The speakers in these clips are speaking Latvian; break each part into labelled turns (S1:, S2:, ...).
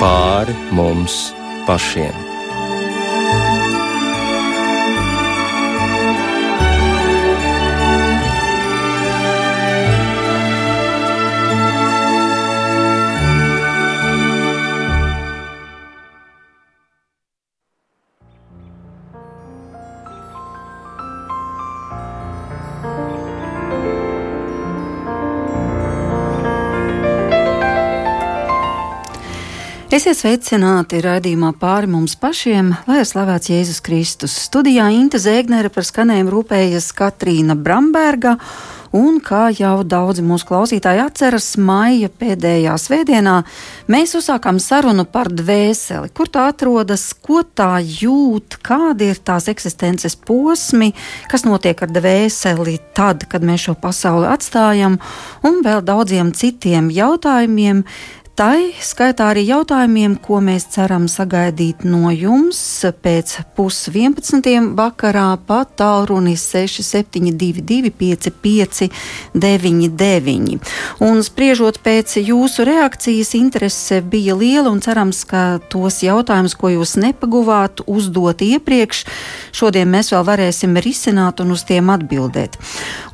S1: pāri mums pašiem.
S2: Esiet sveicināti raidījumā pāri mums pašiem, lai ir slavēts Jēzus Kristus. Studijā Inte Zēgnere par skanējumu rūpējas Katrīna Bramberga. Un, kā jau daudzi mūsu klausītāji atceras, maija pēdējā svētdienā mēs uzsākām sarunu par dvēseli, kur tā atrodas, ko tā jūt, kādi ir tās eksistences posmi, kas notiek ar dvēseli tad, kad mēs šo pasauli atstājam, un vēl daudziem citiem jautājumiem, Tai skaitā arī jautājumiem, ko mēs ceram sagaidīt no jums pēc pusdienas vakarā pa tālruni 6722, 559, un spriežot pēc jūsu reakcijas, interese bija liela un cerams, ka tos jautājumus, ko jūs nepaguvāt, uzdot iepriekš, šodien mēs vēl varēsim risināt un uz tiem atbildēt.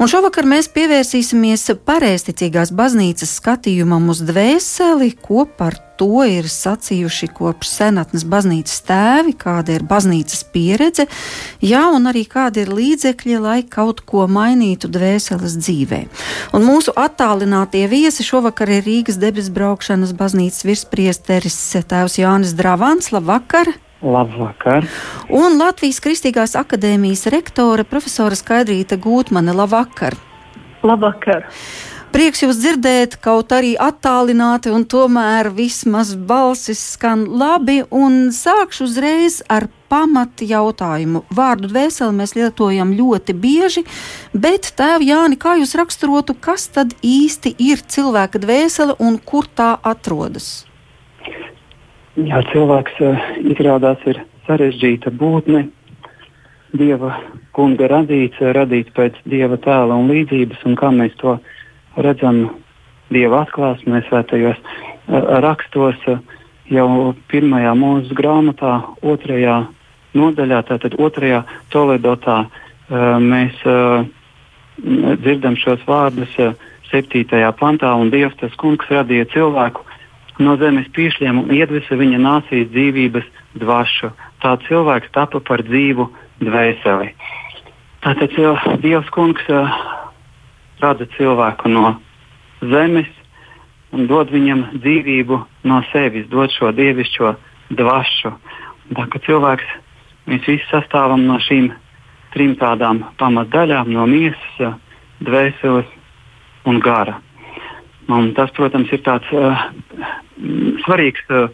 S2: Un šovakar mēs pievērsīsimies pareizticīgās baznīcas skatījumam uz dvēseli ko par to ir sacījuši kopš senatnes baznīcas tēvi, kāda ir baznīcas pieredze, jā, un arī kādi ir līdzekļi, lai kaut ko mainītu dvēseles dzīvē. Un mūsu attālinātie viesi šovakar ir Rīgas debesu braukšanas baznīcas virspriesteris tēvs Jānis Dravans. Labvakar!
S3: Labvakar!
S2: Un Latvijas Kristīgās akadēmijas rektore profesora Skaidrīta Gūtmane. Labvakar!
S4: Labvakar!
S2: Prieks jūs dzirdēt, kaut arī attālināti, un tomēr vismaz balsis skan labi. Sākšu uzreiz ar pamatu jautājumu. Vārdu dvēseli mēs lietojam ļoti bieži, bet tēvi Jāni, kā jūs raksturotu, kas tad īsti ir cilvēka dvēsele un kur tā atrodas?
S3: Jā, cilvēks uh, izrādās ir sarežģīta būtne. Dieva kunga radīts, radīts pēc dieva tēla un līdzības, un kā mēs to darām redzam Dieva atklāsmē, svētajos rakstos, jau pirmajā mūža grāmatā, otrajā nodaļā, tātad otrajā toledotā, mēs dzirdam šos vārdus septītajā pantā, un Dievs tas kungs radīja cilvēku no zemes pīšļiem un iedvesa viņa nācijas dzīvības dvašu. Tā cilvēks tapa par dzīvu dvēseli. Tātad Dievs kungs rada cilvēku no zemes un dod viņam dzīvību no sevis, dod šo dievišķo dvašu. Tā kā cilvēks, mēs visi sastāvam no šīm trim tādām pamatdaļām - no miesas, dvēseles un gara. Un tas, protams, ir tāds uh, svarīgs uh,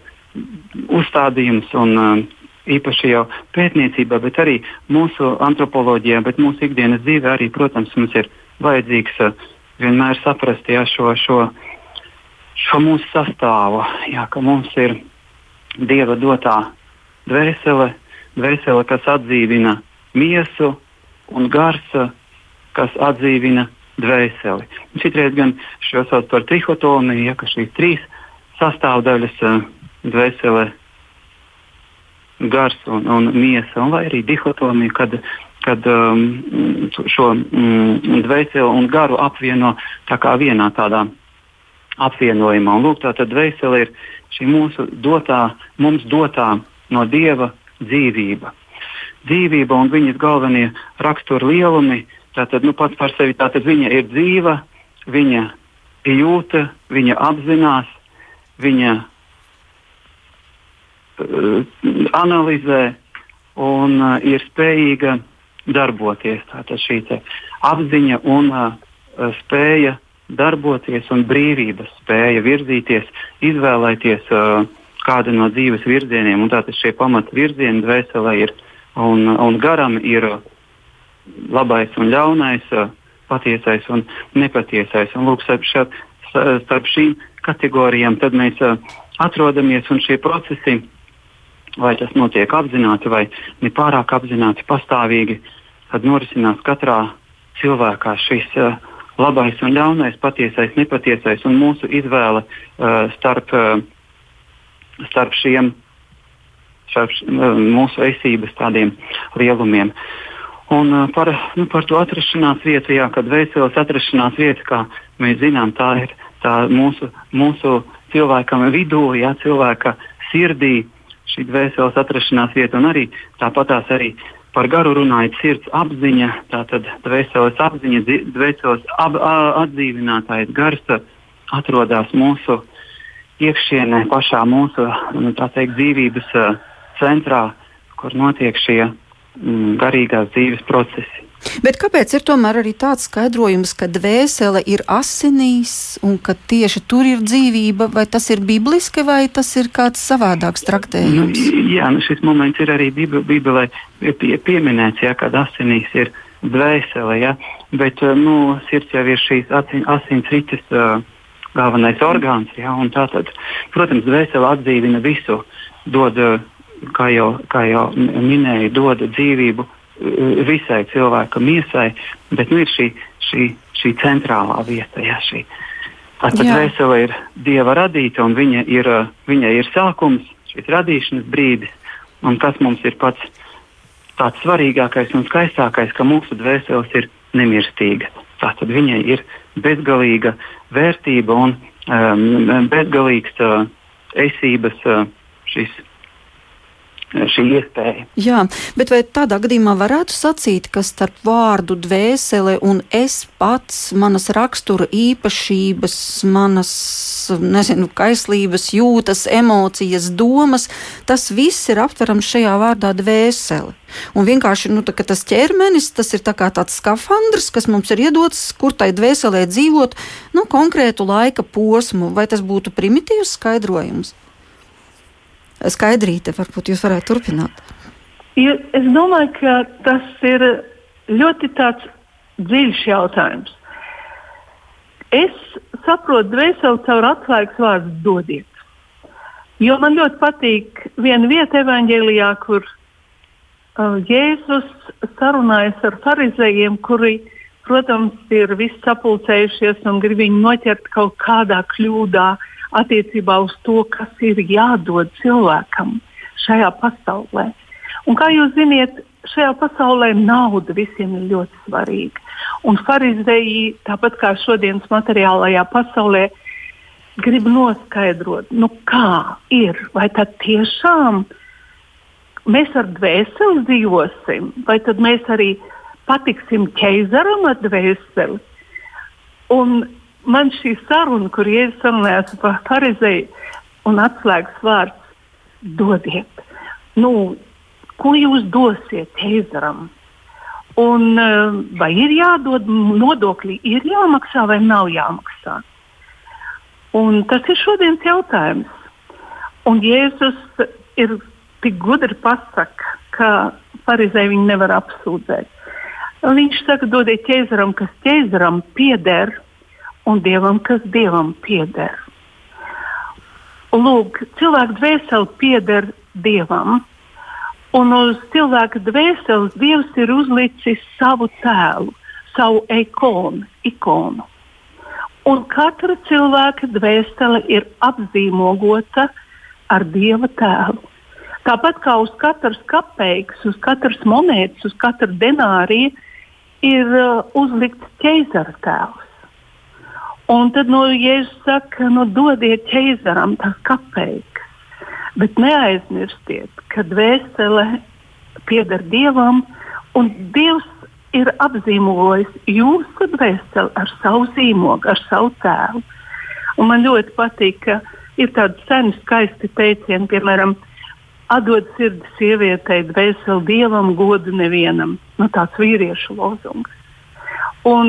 S3: uzstādījums un uh, īpaši jau pētniecībā, bet arī mūsu antropoloģijā, bet mūsu ikdienas dzīvē arī, protams, mums ir vajadzīgs uh, vienmēr saprast jā, šo, šo, šo mūsu sastāvu, jā, ka mums ir Dieva dotā dvēsele, dvēsele kas atdzīvina miesu, un gars, kas atdzīvina dvēseli. Un citreiz gan šo sauc par trihotomiju, ja, ka šīs trīs sastāvdaļas uh, dvēsele, gars un, un miesa, un vai arī dihotomija, kad kad um, šo mm, dvēseli un garu apvieno tā kā vienā tādā apvienojumā. Un, lūk, tā tad dvēsele ir šī mūsu dotā, mums dotā no Dieva dzīvība. Dzīvība un viņas galvenie rakstura lielumi, tātad nu, pats par sevi tātad viņa ir dzīva, viņa jūta, viņa apzinās, viņa uh, analizē un uh, ir spējīga darboties. Tātad šī apziņa un uh, spēja darboties un brīvības spēja virzīties, izvēlēties uh, kādu no dzīves virzieniem. Tātad šie pamata virzieni dvēselē ir un, un garam ir labais un ļaunais, uh, patiesais un nepatiesais. Un lūk, starp, šā, starp šīm kategorijām mēs uh, atrodamies un šie procesi, vai tas notiek apzināti vai ne pārāk apzināti, pastāvīgi, uh, tad norisinās katrā cilvēkā šis uh, labais un ļaunais, patiesais, nepatiesais un mūsu izvēle uh, starp uh, starp šiem starp mūsu esības tādiem lielumiem. Un uh, par, nu, par to atrašanās vietu, jā, kad vēseles atrašanās vieta, kā mēs zinām, tā ir tā mūsu, mūsu cilvēkam vidū, jā, cilvēka sirdī, šī dvēseles atrašanās vieta. Un arī tāpatās arī par garu runājot, sirds apziņa, tātad dvēseles apziņa, dvēseles ap, atdzīvinātājs gars atrodas mūsu iekšienē, pašā mūsu nu, teikt, dzīvības centrā, kur notiek šie mm, garīgās dzīves procesi.
S2: Bet kāpēc ir tomēr arī tāds skaidrojums, ka dvēsele ir asinīs un ka tieši tur ir dzīvība, vai tas ir bibliski, vai tas ir kāds savādāks traktējums?
S3: Nu, jā, nu šis moments ir arī Bībelē pie, pieminēts, jā, kad asinīs ir dvēsele, jā, bet nu, sirds jau ir šīs asins rites. Uh, galvenais orgāns. Ja, tātad, protams, dvēsele atdzīvina visu, dod uh, kā jau, kā jau minēju, dod dzīvību visai cilvēka miesai, bet nu, ir šī, šī, šī centrālā vieta. Jā, šī. Tātad vēsele ir dieva radīta, un viņa ir, viņa ir sākums, šis radīšanas brīdis, un tas mums ir pats tāds svarīgākais un skaistākais, ka mūsu dvēseles ir nemirstīga. Tātad viņai ir bezgalīga vērtība un um, bezgalīgs uh, esības uh, šis šī iespēja.
S2: Jā, bet vai tādā gadījumā varētu sacīt, ka starp vārdu dvēsele un es pats, manas rakstura īpašības, manas nezinu, kaislības, jūtas, emocijas, domas, tas viss ir aptverams šajā vārdā dvēsele. Un vienkārši nu, tā, tas ķermenis, tas ir tā tāds skafandrs, kas mums ir iedots, kur tai dvēselē dzīvot nu, konkrētu laika posmu, vai tas būtu primitīvs skaidrojums? Skaidrīte, varbūt jūs varētu turpināt.
S4: Es domāju, ka tas ir ļoti dziļš jautājums. Es saprotu dvēseli caur atslēgas vārdu dodiet. Jo man ļoti patīk viena vieta evanģēlijā, kur uh, Jēzus sarunājas ar farizējiem, kuri, protams, ir visi sapulcējušies un grib viņu noķert kaut kādā kļūdā, uh, attiecībā uz to, kas ir jādod cilvēkam šajā pasaulē. Un kā jūs zināt, šajā pasaulē nauda visiem ir ļoti svarīga. Un farizēji, tāpat kā šodienas materiālajā pasaulē, grib noskaidrot, nu kā ir, vai tad tiešām mēs ar dvēseli dzīvosim, vai tad mēs arī patiksim ķeizaram ar dvēseli. Un man šī saruna, kur Jēzus sarunājās par pareizēju un atslēgas vārds dodiet. Nu, ko jūs dosiet ķēzaram? Un, eh, vai ir jādod nodokļi, ir jāmaksā vai nav jāmaksā? Un tas ir šodienas jautājums. Un Jēzus ir tik gudri pasakā, ka pareizai viņu nevar apsūdzēt. Viņš saka, dodiet ķēzaram, kas ķēzaram pieder, un dievam, kas dievam pieder. Lūk, cilvēka dvēsele pieder dievam, un uz cilvēka dvēseles dievs ir uzlicis savu tēlu, savu ikonu. ikonu. Un katra cilvēka dvēsele ir apzīmogota ar dieva tēlu. Tāpat kā uz katras kapeikas, uz katras monētas, uz katra denārija ir uh, uzlikts ķeizara tēls. Un tad no Jēzus saka, nu, dodiet ķeizaram tās kapeikas, bet neaizmirstiet, ka dvēsele pieder Dievam, un Dievs ir apzīmojis jūsu dvēseli ar savu zīmogu, ar savu tēlu. Un man ļoti patīk, ka ir tādi seni skaisti teicieni, piemēram, atdod sirdi sievietei, dvēseli dievam, godu nevienam. Nu, tāds vīriešu lozungs. Un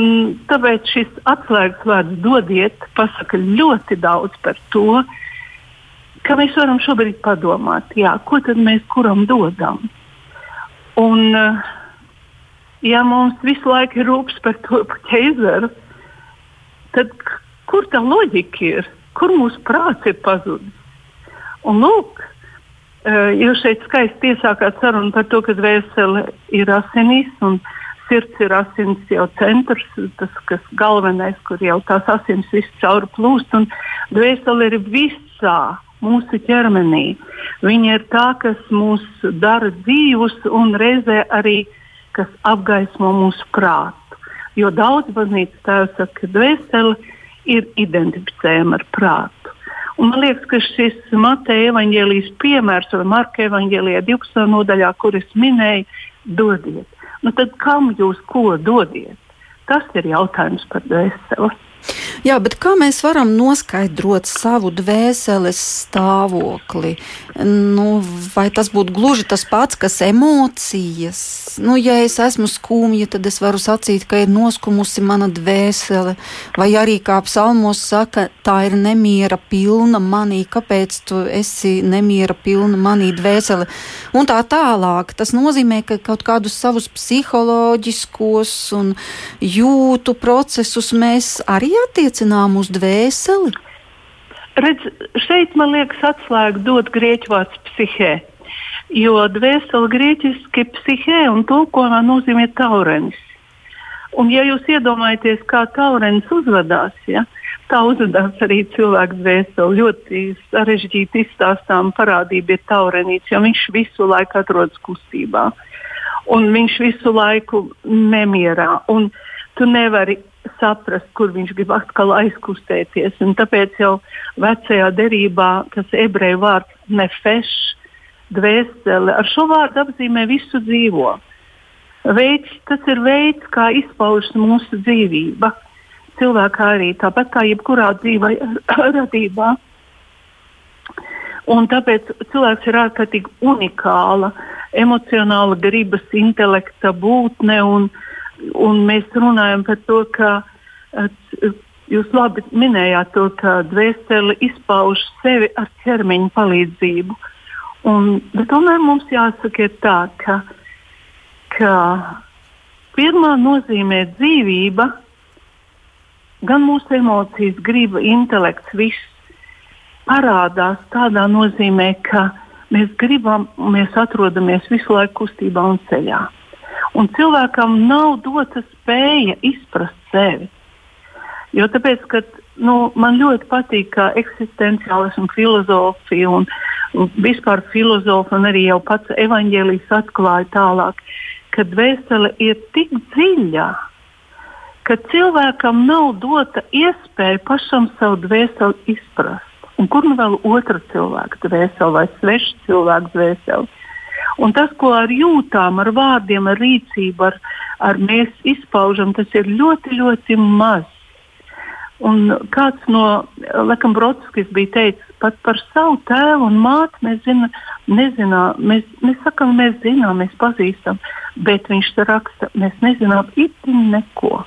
S4: tāpēc šis atslēgas vārds dodiet pasaka ļoti daudz par to, ka mēs varam šobrīd padomāt, jā, ko tad mēs kuram dodam. Un, ja mums visu laiku ir rūpes par to ķēzaru, tad kur tā loģika ir? Kur mūsu prāts ir pazudis? Un lūk, jūs šeit skaisti iesākāt sarunu par to, ka dvēsele ir asinīs un sirds ir asins jau centrs, tas kas galvenais, kur jau tās asins viss cauri plūst, un dvēsele ir visā mūsu ķermenī. Viņa ir tā, kas mūs dara dzīvus un reizē arī kas apgaismo mūsu prātu. Jo daudz baznīcas tēvs saka, ka dvēsele ir identificējama ar prātu. Un man liekas, ka šis Mateja evaņģēlijas piemērs vai Marka evaņģēlijā 12. nodaļā, kur es minēju, dodiet. Nu tad kam jūs ko dodiet? Tas ir jautājums par dvēseli.
S2: Jā, bet kā mēs varam noskaidrot savu dvēseles stāvokli? Nu, vai tas būtu gluži tas pats, kas emocijas? Nu, ja es esmu skumja, tad es varu sacīt, ka ir noskumusi mana dvēsele. Vai arī, kā psalmos saka, tā ir nemiera pilna manī, kāpēc tu esi nemiera pilna manī dvēsele? Un tā tālāk. Tas nozīmē, ka kaut kādus savus psiholoģiskos un jūtu procesus mēs arī attiecinām uz dvēseli.
S4: Redz, šeit man liekas, atslēga dod grieķu vārds psihē. Jo dvēsele grieķiski psihē un tulkojumā nozīmē taurenis. Un, ja jūs iedomājaties, kā taurenis uzvedās, ja, tā uzvedās arī cilvēks dvēsele. Ļoti sarežģīti izstāstām parādība ir taurenīts, jo viņš visu laiku atrodas kustībā. Un viņš visu laiku nemierā. Un tu nevari saprast, kur viņš grib atkal aizkustēties. Un tāpēc jau vecajā derībā tas ebreju vārds nefeš, dvēsele, ar šo vārdu apzīmē visu dzīvo. Veids, tas ir veids, kā izpaužas mūsu dzīvība. Cilvēkā arī tāpat kā jebkurā dzīvā radībā. Un tāpēc cilvēks ir ārkārtīgi unikāla, emocionāla, gribas, intelekta būtne. Un, uh, un mēs runājam par to, ka uh, jūs labi minējāt to, ka dvēsele izpauž sevi ar ķermeņa palīdzību. Un, tomēr mums jāsaka tā, ka, ka pirmā nozīmē dzīvība, gan mūsu emocijas, griba, intelekts, viss parādās tādā nozīmē, ka mēs gribam, mēs atrodamies visu laiku kustībā un ceļā un cilvēkam nav dota spēja izprast sevi. Jo tāpēc, ka nu, man ļoti patīk, kā eksistenciālisma filozofija un, un vispār filozofija, un arī jau pats evaņģēlijs atklāja tālāk, ka dvēsele ir tik dziļa, ka cilvēkam nav dota iespēja pašam savu dvēseli izprast. Un kur nu vēl otra cilvēka dvēsele vai sveša cilvēka dvēsele? Un tas, ko ar jūtām, ar vārdiem, ar rīcību, ar, ar mēs izpaužam, tas ir ļoti, ļoti maz. Un kāds no Lekam Brodskis bija teicis, pat par savu tēvu un māti mēs zinām, nezinām, mēs, mēs sakām, mēs zinām, mēs pazīstam, bet viņš raksta, mēs nezinām itin neko.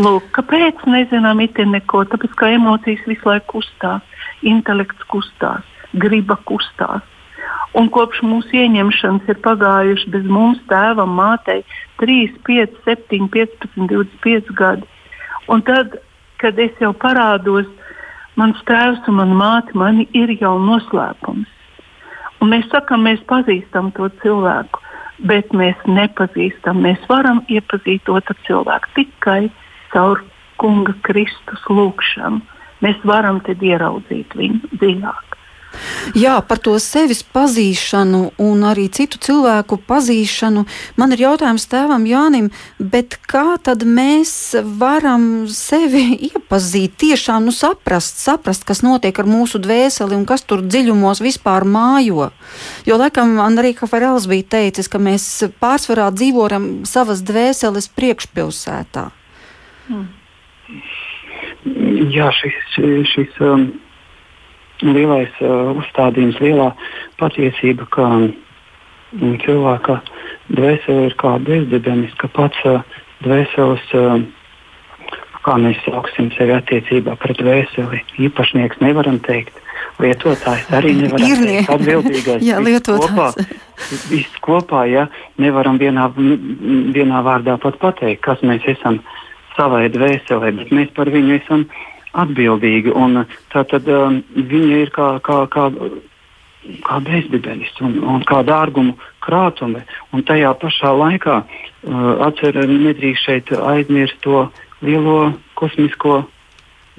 S4: Lūk, kāpēc nezinām itin neko? Tāpēc, ka emocijas visu laiku kustās, intelekts kustās, griba kustās. Un kopš mūsu ieņemšanas ir pagājuši bez mums, tēvam, mātei, 3, 5, 7, 15, 25 gadi. Un tad, kad es jau parādos, mans tēvs un mana māte mani ir jau noslēpums. Un mēs sakām, mēs pazīstam to cilvēku, bet mēs nepazīstam. Mēs varam iepazīt otru cilvēku tikai caur Kunga Kristus lūgšanu. Mēs varam tad ieraudzīt viņu dziļāk.
S2: Jā, par to sevis pazīšanu un arī citu cilvēku pazīšanu. Man ir jautājums tēvam Jānim, bet kā tad mēs varam sevi iepazīt, tiešām nu, saprast, saprast, kas notiek ar mūsu dvēseli un kas tur dziļumos vispār mājo? Jo, laikam, Andrija Farels bija teicis, ka mēs pārsvarā dzīvojam savas dvēseles priekšpilsētā. Hmm.
S3: Jā, šis, šis um, lielais uh, uzstādījums, lielā patiesība, ka um, cilvēka dvēsele ir kā bezdibenis, ka pats uh, dvēseles, uh, kā mēs sauksim sevi attiecībā pret dvēseli, īpašnieks nevaram teikt. Lietotājs arī nevar būt atbildīgais.
S2: Jā, lietotājs.
S3: Kopā, viss kopā, ja nevaram vienā, vienā vārdā pat pateikt, kas mēs esam savai dvēselē, bet mēs par viņu esam atbildīgi. Un, tātad um, viņa ir kā, kā, kā, kā bezdibenis un, un kā dārgumu krātume. Un tajā pašā laikā uh, atcer, nedrīkst šeit aizmirst to lielo kosmisko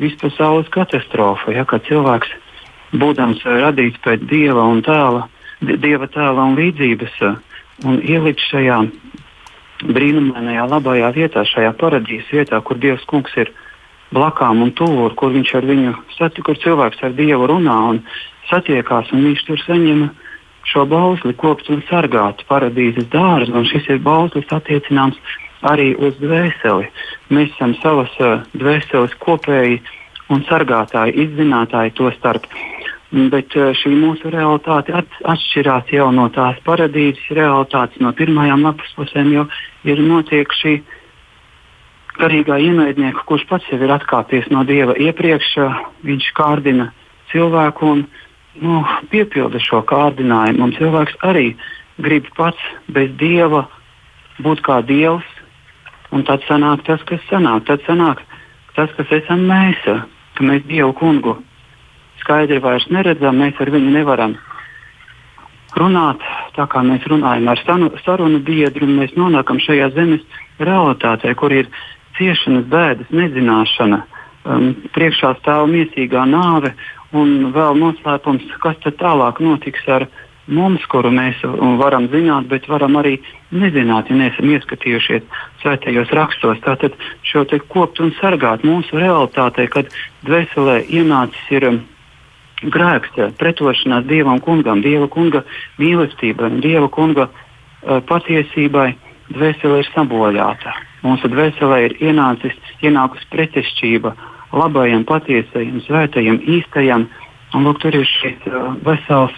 S3: vispasaules katastrofu, ja, kad cilvēks būdams radīts pēc dieva un tēla, dieva tēla un līdzības, un ielikt šajā brīnumainajā labajā vietā, šajā paradīzes vietā, kur Dievs kungs ir blakām un tuvu, kur viņš ar viņu satiek, kur cilvēks ar Dievu runā un satiekās, un viņš tur saņem šo bausli, kopt un sargāt paradīzes dārzu, un šis ir bauslis attiecināms arī uz dvēseli. Mēs esam savas uh, dvēseles kopēji un sargātāji, izzinātāji to starp. Bet uh, šī mūsu realitāte at, atšķirās jau no tās paradīzes realitātes, no pirmajām lapas pusēm, jo ir notiek šī garīgā ienaidnieka, kurš pats jau ir atkāpies no dieva iepriekš, viņš kārdina cilvēku un nu, piepilda šo kārdinājumu. Un cilvēks arī grib pats bez dieva būt kā dievs, Un tad sanāk tas, kas sanāk. Tad sanāk tas, kas esam mēs, ka mēs Dievu kungu skaidri vairs neredzam, mēs ar viņu nevaram runāt tā, kā mēs runājam ar sarunu biedru. Mēs nonākam šajā zemes realitātē, kur ir ciešanas, bēdas, nezināšana, um, priekšā stāv miesīgā nāve un vēl noslēpums, kas tad tālāk notiks ar mums, kuru mēs varam zināt, bet varam arī nezināt, ja neesam ieskatījušies svētajos rakstos. Tātad šo te kopt un sargāt mūsu realitātei, kad dvēselē ienācis ir um, grēks, pretošanās Dievam kungam, Dieva kunga mīlestībai, Dieva kunga uh, patiesībai, dvēsele ir sabojāta. Mūsu dvēselē ir ienācis, ienākusi pretestība labajam, patiesajam, svētajam, īstajam, un lūk, tur ir šis uh, vesels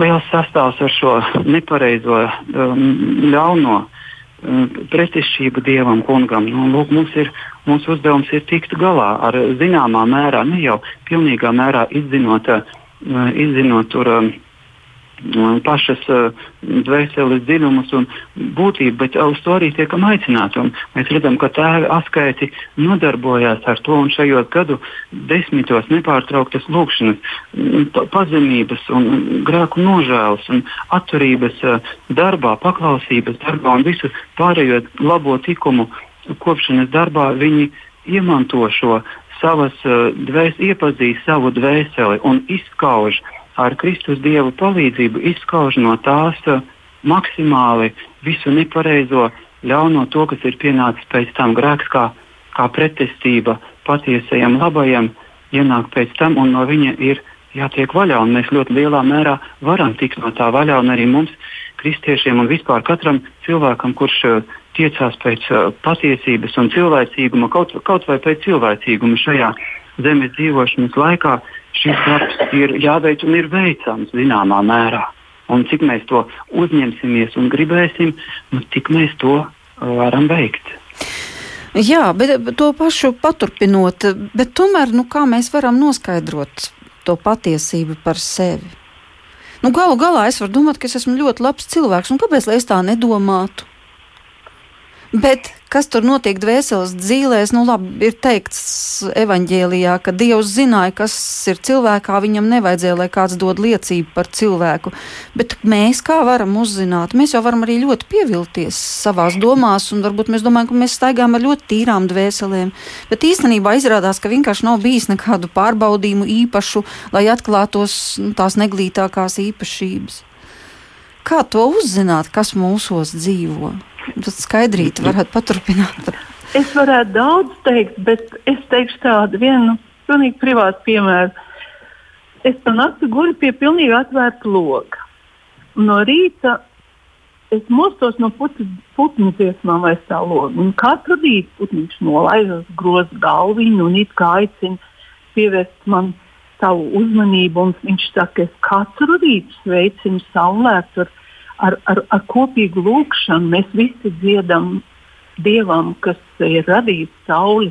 S3: liels sastāvs ar šo nepareizo, um, ļauno um, pretešķību dievam, kungam. Nu, lūk, mums ir, mūsu uzdevums ir tikt galā ar zināmā mērā, ne jau pilnīgā mērā izzinot, uh, izzinot tur. Um, pašas dvēseles dziļumus un būtību, bet uz to arī tiekam aicināti. Un mēs redzam, ka tēvi askaiti nodarbojās ar to un šajos gadu desmitos nepārtrauktas lūkšanas, pazemības un grēku nožēlas un atturības darbā, paklausības darbā un visu pārējo labo tikumu kopšanas darbā viņi iemanto šo savas uh, dvēs, iepazīst savu dvēseli un izskauž uh, ar Kristus Dieva palīdzību izskauž no tās uh, maksimāli visu nepareizo, ļauno to, kas ir pienācis pēc tam grēks, kā, kā pretestība patiesajam labajam, ienāk pēc tam un no viņa ir jātiek vaļā. Mēs ļoti lielā mērā varam tikt no tā vaļā, un arī mums, kristiešiem un vispār katram cilvēkam, kurš uh, tiecās pēc uh, patiesības un cilvēcīguma, kaut, kaut vai pēc cilvēcīguma šajā zemes dzīvošanas laikā, šis darbs ir jāveic un ir veicams zināmā mērā. Un cik mēs to uzņemsimies un gribēsim, nu, tik mēs to uh, varam veikt.
S2: Jā, bet to pašu paturpinot, bet tomēr nu, kā mēs varam noskaidrot to patiesību par sevi? Nu, galu galā es varu domāt, ka es esmu ļoti labs cilvēks, un kāpēc es tā nedomātu? Bet kas tur notiek dvēseles dzīvēs? Nu, labi, ir teikts evanģēlijā, ka Dievs zināja, kas ir cilvēkā. Viņam nevajadzēja, lai kāds dod liecību par cilvēku. Bet mēs kā varam uzzināt? Mēs jau varam arī ļoti pievilties savās domās, un varbūt mēs domājam, ka mēs staigājam ar ļoti tīrām dvēselēm. Bet īstenībā izrādās, ka vienkārši nav bijis nekādu pārbaudījumu īpašu, lai atklātos nu, tās neglītākās īpašības. Kā to uzzināt, kas mūsos dzīvo? Skaidrīt, varētu paturpināt.
S4: Es varētu daudz teikt, bet es teikšu tādu vienu pilnīgi privātu piemēru. Es pa nakti guļu pie pilnīgi atvērta loga. No rīta es mostos no putnu dziesmām vai tā loga. Un katru rītu putniņš nolaižas grozu galviņu un it kā aicina pievērst man savu uzmanību. Viņš saka, es katru rītu sveicinu saulētu ar ar, ar, ar kopīgu lūgšanu mēs visi dziedam Dievam, kas ir radījis sauli.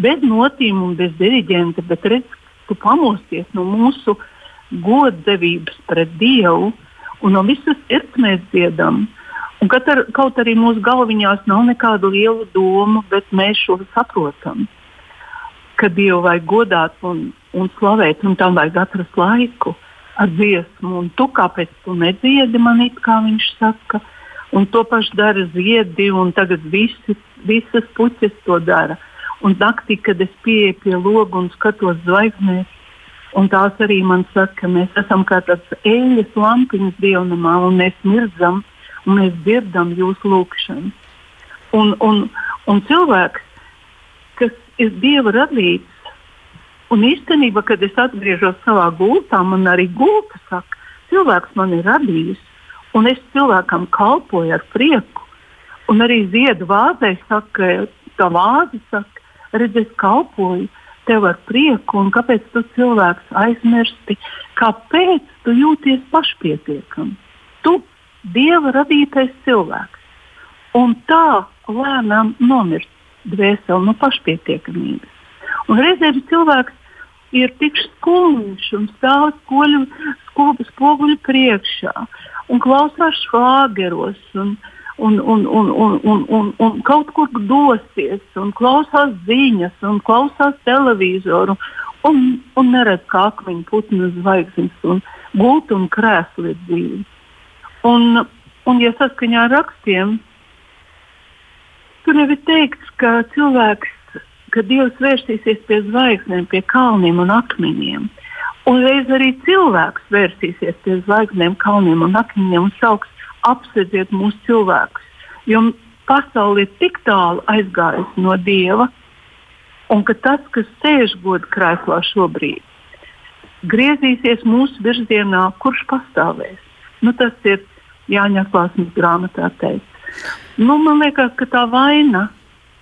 S4: Bez notīm un bez diriģenta, bet redz, tu pamosties no mūsu goddevības pret Dievu un no visas sirds mēs dziedam. Un kaut, ar, kaut arī mūsu galviņās nav nekādu lielu domu, bet mēs šo saprotam, ka Dievu vajag godāt un, un slavēt, un tam vajag atrast laiku ar dziesmu, un tu kāpēc tu nedziedi man it kā viņš saka. Un to pašu dara ziedi, un tagad visi, visas puķes to dara. Un naktī, kad es pieeju pie loga un skatos zvaigznēs, Un tās arī man saka, ka mēs esam kā tāds eļļas lampiņas dievnamā, un mēs mirdzam, un mēs dzirdam jūsu lūgšanu. Un, un, un cilvēks, kas ir dieva radīts, un īstenībā, kad es atgriežos savā gultā, man arī gulta saka, cilvēks man ir radījis, un es cilvēkam kalpoju ar prieku. Un arī ziedu vāzē saka, tā vāze saka, redz, es kalpoju tev ar prieku, un kāpēc tu cilvēks aizmirsti, kāpēc tu jūties pašpietiekams? Tu, Dieva radītais cilvēks. Un tā lēnām nomirst dvēseli no pašpietiekamības. Un reizēm cilvēks ir tik skumjš un stāv skoļu, skolas spoguļu priekšā un klausās švāgeros. Un, un, un, un, un, un, un, un kaut kur dosies, un klausās ziņas, un klausās televizoru, un, un neredz kā akmeņu putnu zvaigznes, un gultu un krēslu ir dzīvi. Un, un, ja saskaņā ar rakstiem, tur jau ir teikts, ka cilvēks, ka Dievs vērsīsies pie zvaigznēm, pie kalniem un akmeņiem. Un reiz arī cilvēks vērsīsies pie zvaigznēm, kalniem un akmeņiem un sauks apsvedziet mūsu cilvēkus. Jo pasaule ir tik tālu aizgājusi no dieva, un ka tas, kas sēž godu krēslā šobrīd, griezīsies mūsu virzienā, kurš pastāvēs. Nu, tas ir Jāņa Klāsnes grāmatā teikts. Nu, man liekas, ka tā vaina,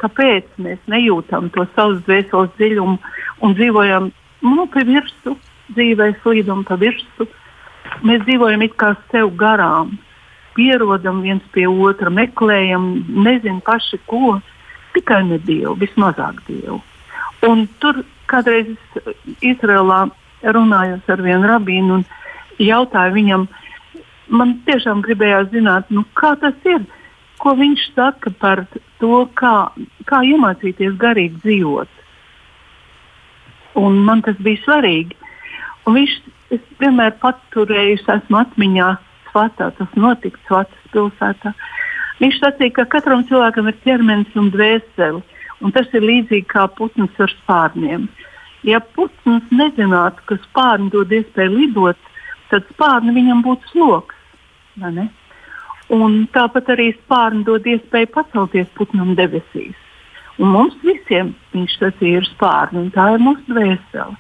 S4: kāpēc mēs nejūtam to savus dvēseles dziļumu un dzīvojam nu, pa virsmu, dzīvē slīdam pa virsmu, mēs dzīvojam it kā sev garām pierodam viens pie otra, meklējam, nezinu paši ko, tikai ne dievu, vismazāk dievu. Un tur kādreiz Izrēlā runājot ar vienu rabīnu un jautāju viņam, man tiešām gribējās zināt, nu, kā tas ir, ko viņš saka par to, kā, kā iemācīties garīgi dzīvot. Un man tas bija svarīgi. Un viņš vienmēr paturējis esmu atmiņā Svatā, tas notika Svatas pilsētā. Viņš sacīja, ka katram cilvēkam ir ķermenis un dvēseli, un tas ir līdzīgi kā putns ar spārniem. Ja putns nezinātu, ka spārni dod iespēju lidot, tad spārni viņam būtu sloks. Un tāpat arī spārni dod iespēju pacelties putnam debesīs. Un mums visiem viņš sacīja, ir spārni, un tā ir mūsu dvēsele.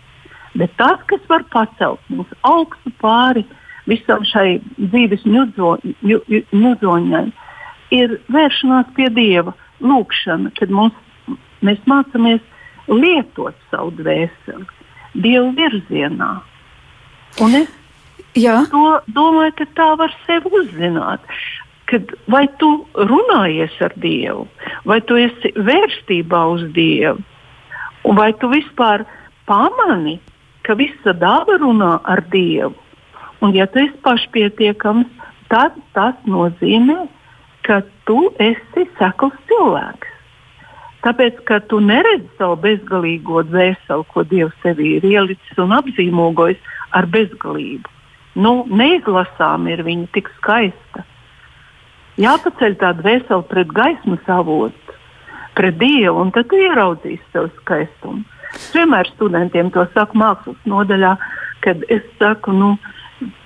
S4: Bet tas, kas var pacelt mūs augstu pāri visam šai dzīves ņudzoņai, ir vēršanās pie Dieva, lūkšana, kad mums, mēs mācāmies lietot savu dvēseli Dieva virzienā. Un es Jā. to domāju, ka tā var sevi uzzināt. Kad, vai tu runājies ar Dievu, vai tu esi vērstībā uz Dievu, vai tu vispār pamani, ka visa daba runā ar Dievu? Un, ja tu esi pašpietiekams, tad tas nozīmē, ka tu esi sekls cilvēks. Tāpēc, ka tu neredzi savu bezgalīgo dvēseli, ko Dievs sevī ir ielicis un apzīmogojis ar bezgalību. Nu, neizlasām ir viņa tik skaista. Jāpaceļ tā dvēsele pret gaismas avotu, pret Dievu, un tad tu ieraudzīsi savu skaistumu. Es vienmēr studentiem to saku mākslas nodaļā, kad es saku, nu,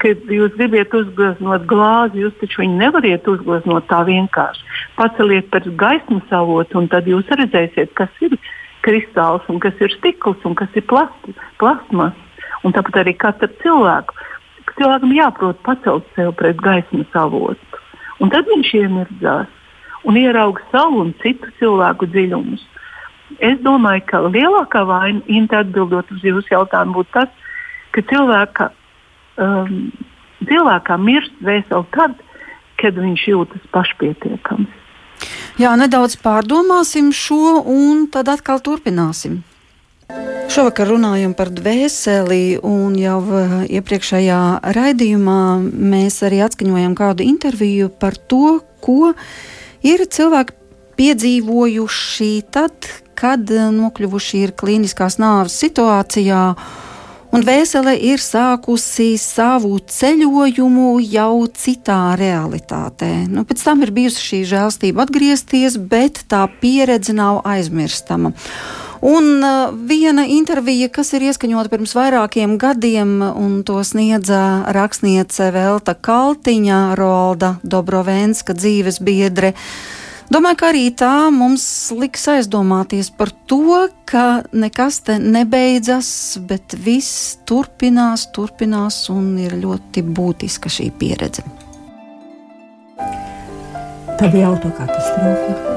S4: kad jūs gribat uzgleznot glāzi, jūs taču viņu nevariet uzgleznot tā vienkārši. Paceliet pēc gaismas avotu, un tad jūs redzēsiet, kas ir kristāls, un kas ir stikls, un kas ir plast, plasmas. Un tāpat arī katram cilvēkam. Cilvēkam jāprot pacelt sev pret gaismas avotu. Un tad viņš iemirdzās un ieraudzīja savu un citu cilvēku dziļumus. Es domāju, ka lielākā vaina, atbildot uz jūsu jautājumu, būtu tas, ka cilvēka um, cilvēkam mirst vēseli tad, kad viņš jūtas pašpietiekams.
S2: Jā, nedaudz pārdomāsim šo un tad atkal turpināsim. Šovakar runājam par dvēseli, un jau uh, iepriekšējā raidījumā mēs arī atskaņojam kādu interviju par to, ko ir cilvēki piedzīvojuši tad, kad uh, nokļuvuši ir klīniskās nāves situācijā un vēsele ir sākusi savu ceļojumu jau citā realitātē. Nu, pēc tam ir bijusi šī žēlstība atgriezties, bet tā pieredze nav aizmirstama. Un uh, viena intervija, kas ir ieskaņota pirms vairākiem gadiem, un to sniedza rakstniece Velta Kaltiņa, Rolda Dobrovenska dzīves biedre. Domāju, ka arī tā mums liks aizdomāties par to, ka nekas te nebeidzas, bet viss turpinās, turpinās un ir ļoti būtiska šī pieredze.
S5: Tā bija autokatastrofa.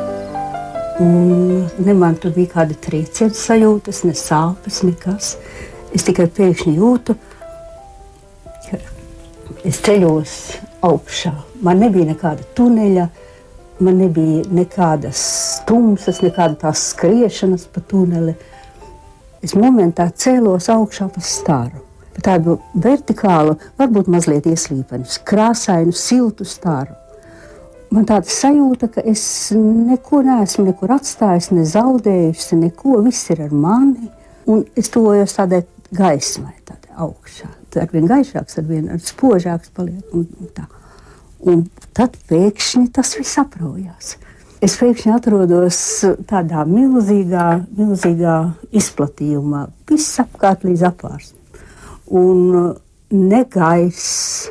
S5: Un ne man tur bija kāda trieciena sajūtas, ne sāpes, nekas. Es tikai pēkšņi jūtu, ka es ceļos augšā. Man nebija nekāda tuneļa, man nebija nekādas tumsas, nekāda tās skriešanas pa tuneli. Es momentā cēlos augšā pa stāru. Pa tādu vertikālu, varbūt mazliet ieslīpenu, krāsainu, siltu stāru man tāda sajūta, ka es neko neesmu nekur atstājis, ne zaudējusi, neko. Viss ir ar mani, un es tuvojos tādai gaismai, tādai augšā. Ar vien gaišāks, ar vien spožāks paliek. Un, un tā. un tad pēkšņi tas viss aprojās. Es pēkšņi atrodos tādā milzīgā, milzīgā izplatījumā, viss apkārt līdz apvārstam. Un ne gaiss,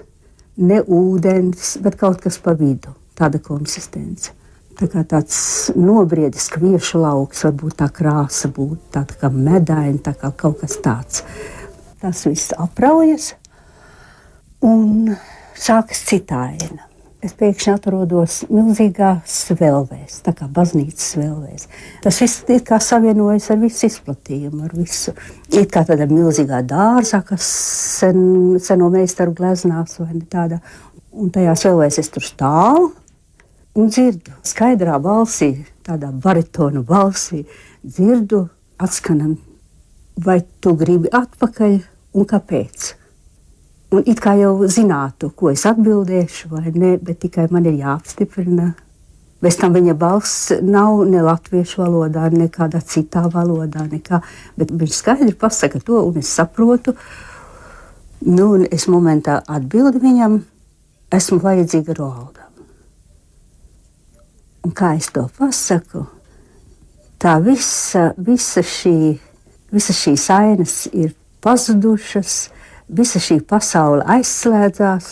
S5: ne ūdens, bet kaut kas pa vidu tāda konsistence. Tā kā tāds nobriedis kviešu lauks, varbūt tā krāsa būtu tāda kā medaina, tā kā kaut kas tāds. Tas viss apraujas un sākas citāina. Es pēkšņi atrodos milzīgā svelvēs, tā kā baznīcas svelvēs. Tas viss ir kā savienojas ar visu izplatījumu, ar visu. Ir kā tāda milzīgā dārzā, kas sen, seno meistaru gleznās vai ne tāda. Un tajā svelvēs es tur stāvu un dzirdu skaidrā balsī, tādā baritonu balsī, dzirdu atskanam, vai tu gribi atpakaļ un kāpēc. Un it kā jau zinātu, ko es atbildēšu, vai nē, bet tikai man ir jāapstiprina. Bez tam viņa balss nav ne latviešu valodā, ne kādā citā valodā, nekā, bet viņš skaidri pasaka to, un es saprotu. Nu, un es momentā atbildu viņam, esmu vajadzīga Roalda. Un kā es to pasaku, tā visa, visa, šī, visa šīs ainas ir pazudušas, visa šī pasaule aizslēdzās,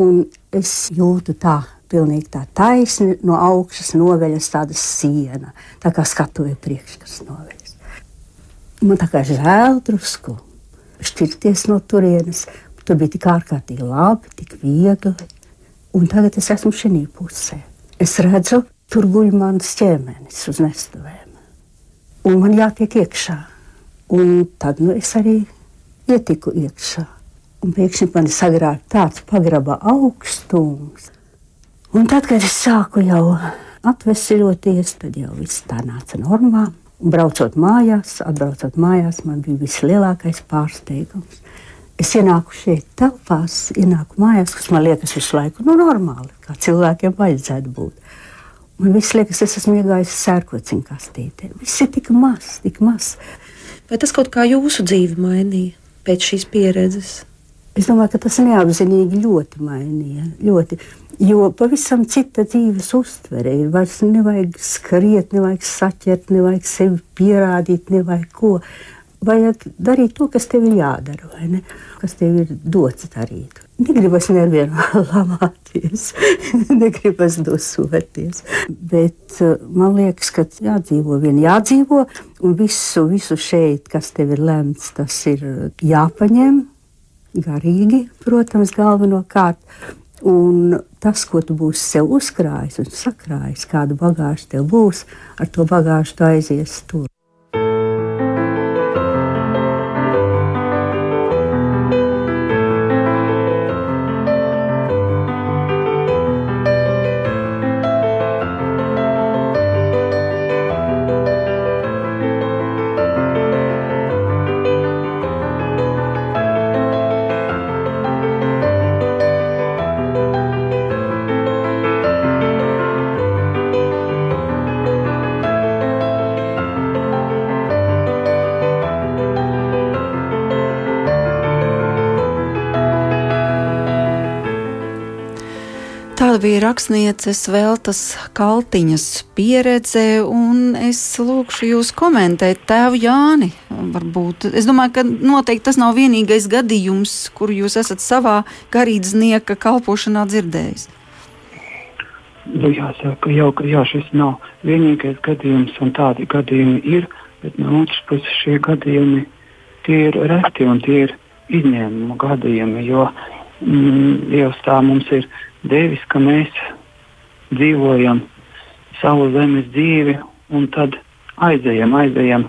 S5: un es jūtu tā. Pilnīgi tā taisni no augšas noveļas tāda siena, tā kā skatuve priekškars noveļas. Man tā kā žēl drusku šķirties no turienes. Tur bija tik ārkārtīgi labi, tik viegli. Un tagad es esmu šī pusē es redzu, tur guļ mans ķermenis uz nestuvēm. Un man jātiek iekšā. Un tad nu, es arī ietiku iekšā. Un pēkšņi man sagrāja tāds pagraba augstums. Un tad, kad es sāku jau atvesaļoties, tad jau viss tā nāca normā. Un braucot mājās, atbraucot mājās, man bija vislielākais pārsteigums. Es ienāku šeit, telpās, ienāku mājās, kas man liekas visu laiku nu, normāli, kā cilvēkiem vajadzētu būt. Man viss liekas, es esmu iegājis sērkociņu kastītē. Viss ir tik maz, tik maz.
S6: Vai tas kaut kā jūsu dzīvi mainīja pēc šīs pieredzes?
S5: Es domāju, ka tas neapzinīgi ļoti mainīja. Ļoti, jo pavisam cita dzīves uztvere ir. Vairs nevajag skriet, nevajag saķert, nevajag sevi pierādīt, nevajag ko vajag darīt to, kas tev ir jādara, vai ne? Kas tev ir dots darīt. Negribas nevienu lamāties, negribas dosoties. Bet uh, man liekas, ka jādzīvo vien jādzīvo, un visu, visu šeit, kas tev ir lemts, tas ir jāpaņem garīgi, protams, galvenokārt. Un tas, ko tu būsi sev uzkrājis un sakrājis, kādu bagāžu tev būs, ar to bagāžu tu aizies tur.
S2: Bija rakstnieces Veltas Kaltiņas pieredze, un es lūkšu jūs komentēt tēvu Jāni. Varbūt. Es domāju, ka noteikti tas nav vienīgais gadījums, kuru jūs esat savā garīdznieka kalpošanā dzirdējis.
S3: Nu, jāsaka, jau, ka jā, šis nav vienīgais gadījums, un tādi gadījumi ir, bet no otras puses šie gadījumi ir reti un tie ir izņēmumu gadījumi, jo mm, Dievs tā mums ir devis, ka mēs dzīvojam savu zemes dzīvi un tad aizējam, aizējam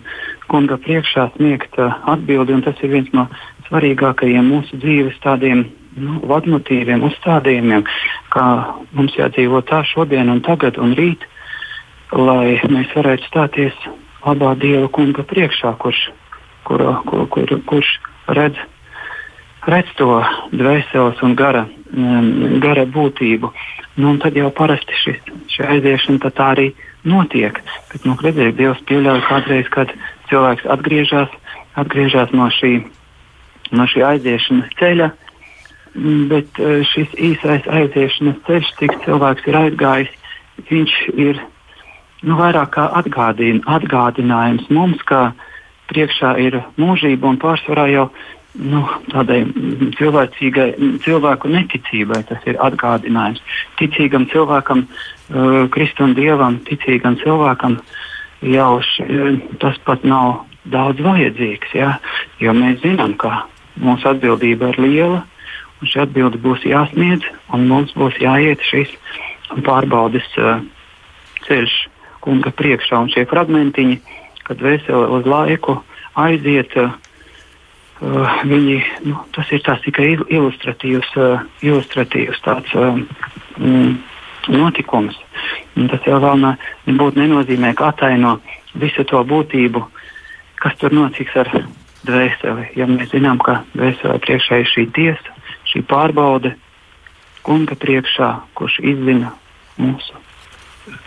S3: kunga priekšā sniegt uh, atbildi. Tas ir viens no svarīgākajiem mūsu dzīves tādiem nu, vadmotīviem, uzstādījumiem, kā mums jādzīvo tā šodien un tagad un rīt, lai mēs varētu stāties labā Dieva kunga priekšā, kurš, kur, kur, kur, kurš redz redz to dvēseles un gara, um, gara būtību. Nu, tad jau parasti šis, šī aiziešana tā arī notiek. Bet, nu, redziet, Dievs pieļauj kādreiz, kad cilvēks atgriežas, atgriežas no, šī, no šī aiziešanas ceļa. Bet uh, šis īsais aiziešanas ceļš, cik cilvēks ir aizgājis, viņš ir nu, vairāk kā atgādin, atgādinājums mums, ka priekšā ir mūžība un pārsvarā jau nu, tādai cilvēku neticībai tas ir atgādinājums. Ticīgam cilvēkam, uh, Kristum Dievam, ticīgam cilvēkam jau š, tas pat nav daudz vajadzīgs. Ja? Jo mēs zinām, ka mūsu atbildība ir liela, un šī atbilde būs jāsniedz, un mums būs jāiet šis pārbaudes uh, ceļš kunga priekšā. Un šie fragmentiņi, kad veseli uz laiku aiziet. Uh, Uh, viņi, nu, tas ir tikai ilustratīvs, uh, ilustratīvs tāds, mm, notikums. Un tas jau vēl nebūtu nenozīmē, ka ataino visu to būtību, kas tur notiks ar dvēseli. Ja mēs zinām, ka dvēselē priekšā ir šī tiesa, šī pārbaude, kunga priekšā, kurš izzina mūsu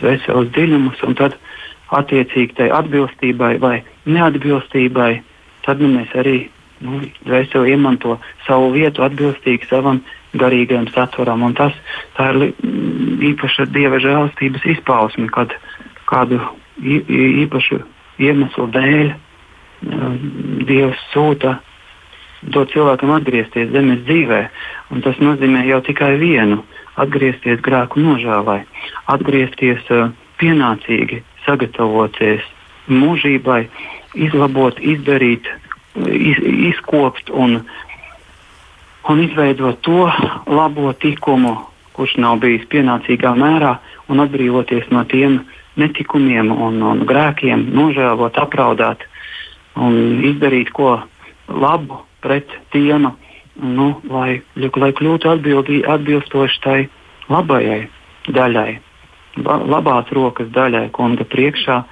S3: dvēseles dziļumus, un tad attiecīgi tai atbilstībai vai neatbilstībai, tad nu, mēs arī nu, dvēseli iemanto savu vietu atbilstīgi savam garīgajam saturam. Un tas ir īpaša dieva žēlastības izpausme, kad kādu īpašu iemeslu dēļ mm, Dievs sūta dot cilvēkam atgriezties zemes dzīvē. Un tas nozīmē jau tikai vienu - atgriezties grēku nožēlai, atgriezties uh, pienācīgi, sagatavoties mūžībai, izlabot, izdarīt uh, iz, izkopt un, un izveidot to labo tikumu, kurš nav bijis pienācīgā mērā, un atbrīvoties no tiem netikumiem un, un grēkiem, nožēlot, apraudāt un izdarīt ko labu pret tiem, nu, lai, lai kļūtu atbildī, atbilstoši tai labajai daļai, labās rokas daļai, kunga priekšā,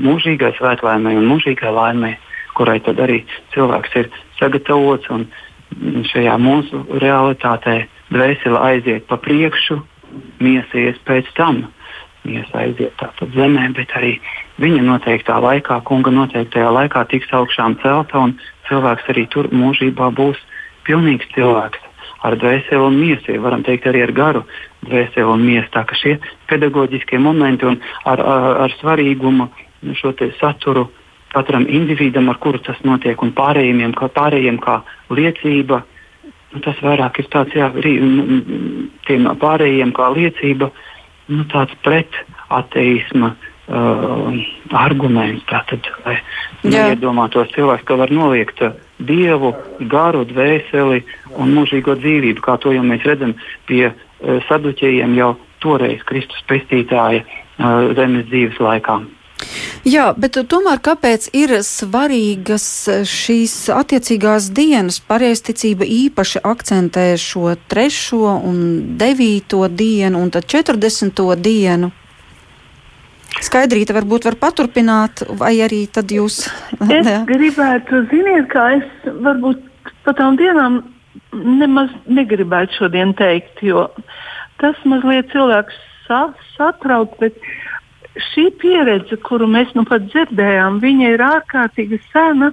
S3: mūžīgai svētlaimei un mūžīgai laimei kurai tad arī cilvēks ir sagatavots šajā mūsu realitātē dvēsele aiziet pa priekšu, miesa ies pēc tam. Miesa aiziet tātad zemē, bet arī viņa noteiktā laikā, kunga noteiktajā laikā tiks augšām celta un cilvēks arī tur mūžībā būs pilnīgs cilvēks ar dvēseli un miesu, ja varam teikt arī ar garu dvēseli un miesu. Tā ka šie pedagoģiskie momenti un ar, ar, ar svarīgumu šo saturu katram individam, ar kuru tas notiek, un pārējiem, kā, pārējiem kā liecība. Nu, tas vairāk ir tāds, jā, arī tiem pārējiem kā liecība, nu, tāds pret ateisma uh, arguments. Tātad, lai neiedomātos cilvēks, ka var noliegt dievu, garu, dvēseli un mūžīgo dzīvību, kā to jau mēs redzam pie uh, saduķējiem jau toreiz Kristus pestītāja uh, zemes dzīves laikā.
S2: Jā, bet tomēr kāpēc ir svarīgas šīs attiecīgās dienas? Pareizticība īpaši akcentē šo trešo un devīto dienu un tad četrdesmito dienu. Skaidrīta varbūt var paturpināt, vai arī tad jūs.
S4: es gribētu, ziniet, kā es varbūt par tām dienām nemaz negribētu šodien teikt, jo tas mazliet cilvēks sa satrauc, bet šī pieredze, kuru mēs nu pat dzirdējām, ir ārkārtīgi sena.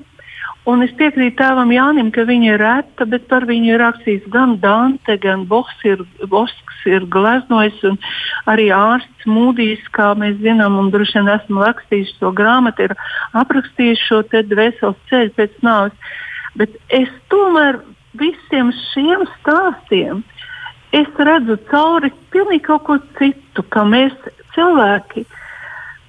S4: Un es piekrītu tēvam Jānim, ka viņa ir reta, bet par viņu ir rakstījis gan Dante, gan Bosks ir, Bosks ir gleznojis, un arī ārsts Mūdīs, kā mēs zinām, un droši vien esmu rakstījis to grāmatu, ir aprakstījis šo te dvēseles ceļu pēc nāves. Bet es tomēr visiem šiem stāstiem es redzu cauri pilnīgi kaut ko citu, ka mēs cilvēki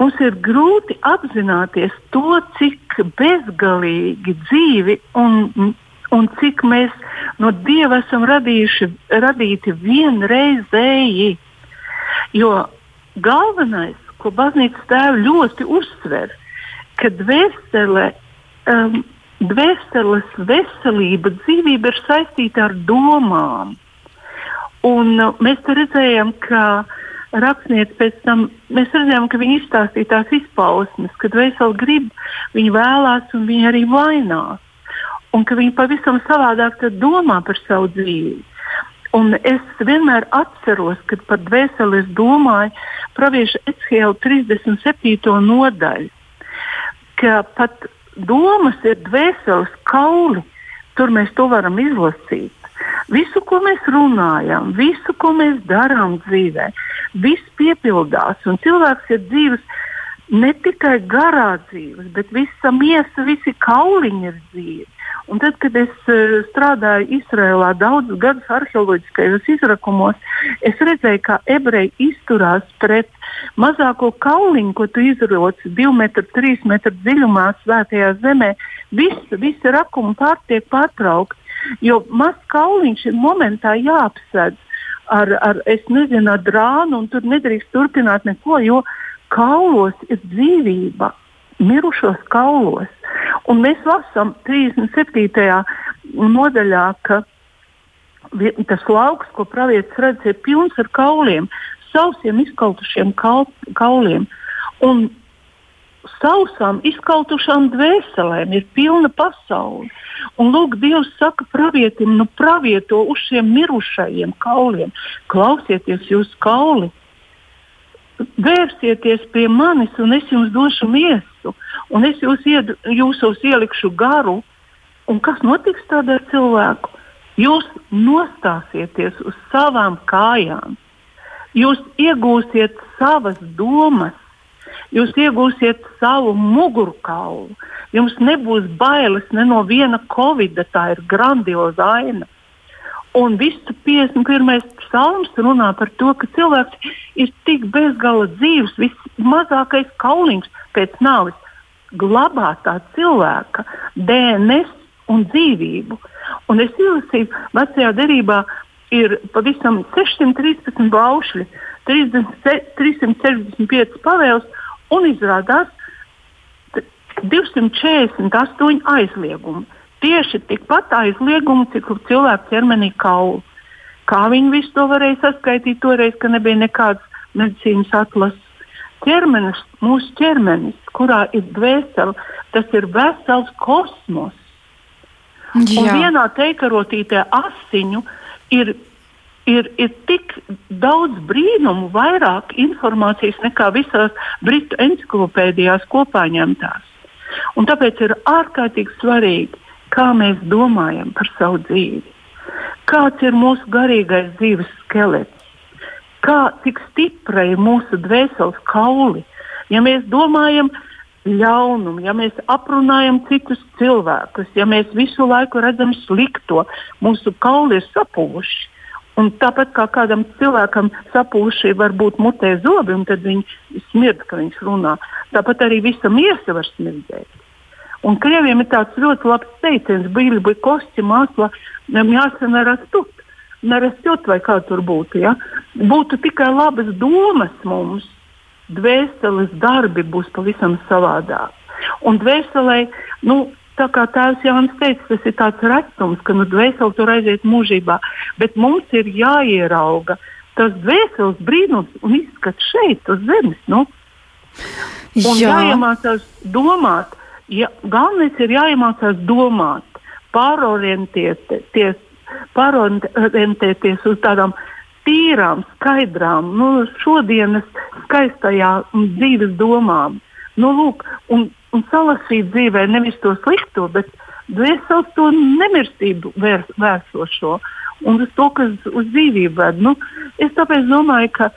S4: Mums ir grūti apzināties to, cik bezgalīgi dzīvi un, un cik mēs no Dieva esam radījuši, radīti vienreizēji. Jo galvenais, ko baznīcas tēvi ļoti uzsver, ka dvēsele, um, dvēseles veselība, dzīvība ir saistīta ar domām. Un, uh, mēs redzējām, ka uh, rakstniece pēc tam, mēs redzējām, ka viņa izstāstīja tās izpausmes, kad veseli grib, viņa vēlās un viņa arī vainās. Un ka viņa pavisam savādāk domā par savu dzīvi. Un es vienmēr atceros, kad par dvēseli es domāju pravieša Ecēlu 37. nodaļu, ka pat domas ir dvēseles kauli, tur mēs to varam izlasīt. Visu, ko mēs runājam, visu, ko mēs darām dzīvē, viss piepildās. Un cilvēks ir dzīves ne tikai garā dzīves, bet visa miesa, visi kauliņi ir dzīvi. Un tad, kad es uh, strādāju Izrēlā daudzus gadus arheoloģiskajos izrakumos, es redzēju, kā ebreji izturās pret mazāko kauliņu, ko tu izroci 2 metru, 3 metru dziļumā svētajā zemē. Visi, visi rakumi pār tiek pārtraukti, jo mazs kauliņš ir momentā jāapsedz ar, ar, nezinu, ar drānu, un tur nedrīkst turpināt neko, jo kaulos ir dzīvība, mirušos kaulos. Un mēs lasām 37. nodaļā, ka tas lauks, ko pravietis redz, ir pilns ar kauliem, sausiem izkautušiem kal, kauliem. Un sausām, izkautušām dvēselēm ir pilna pasaule. Un lūk, Dievs saka pravietim, nu pravieto uz šiem mirušajiem kauliem. Klausieties, jūs kauli! Vērsieties pie manis, un es jums došu miesu, un es jūs ied, jūsos ielikšu garu. Un kas notiks ar cilvēku? Jūs nostāsieties uz savām kājām, jūs iegūsiet savas domas, jūs iegūsiet savu mugurkaulu. Jums nebūs bailes ne no viena covid, tā ir grandioza aina. Un viss 51. psalms runā par to, ka cilvēks ir tik bezgala dzīves, vismazākais kaulīgs pēc nāves glabāt tā cilvēka DNS un dzīvību. Un es izlasīju, vecajā derībā ir pavisam 613 baušļi, 30, 365 pavēles un izrādās 248 aizliegumi. Tieši tikpat aizliegumu, cik cilvēku ķermenī kaulu. Kā viņi visu to varēja saskaitīt toreiz, ka nebija nekādas medicīnas atlases? Ķermenis, mūsu ķermenis, kurā ir dvēsele, tas ir vesels kosmos. Jā. Un vienā teikarotītē asiņu ir ir, ir tik daudz brīnumu, vairāk informācijas nekā visās britu encyklopēdijās kopā ņemtās. Un tāpēc ir ārkārtīgi svarīgi, kā mēs domājam par savu dzīvi. Kāds ir mūsu garīgais dzīves skelets? Kā, cik stipra ir mūsu dvēseles kauli? Ja mēs domājam ļaunumu, ja mēs aprunājam citus cilvēkus, ja mēs visu laiku redzam slikto, mūsu kauli ir sapūši. Un tāpat kā kādam cilvēkam sapūši var būt mutē zobi, un tad viņi smird, ka viņš runā. Tāpat arī visa miesa var smirdēt. Un krieviem ir tāds ļoti labs teiciens, bija bija kosti, māsla, jāsa nerastut, nerastut vai kā tur būtu. Ja? Būtu tikai labas domas mums, dvēseles darbi būs pavisam savādāk. Un dvēselē, nu, tā kā tēvs Jānis teica, tas ir tāds retums, ka nu, dvēseli tur aiziet mūžībā. Bet mums ir jāierauga tas dvēseles brīnums un izskats šeit, uz zemes. Nu. Un Jā. jāiemācās domāt. Ja, galvenais ir jāiemācās domāt, pārorientēties, pārorientēties uz tādām tīrām, skaidrām, nu, šodienas skaistajām dzīves domām. Nu, lūk, un un salasīt dzīvē nevis to slikto, bet, dvēseles to nemirstību vērs, vērsošo un uz to, kas uz dzīvību ved. Nu, es tāpēc domāju, ka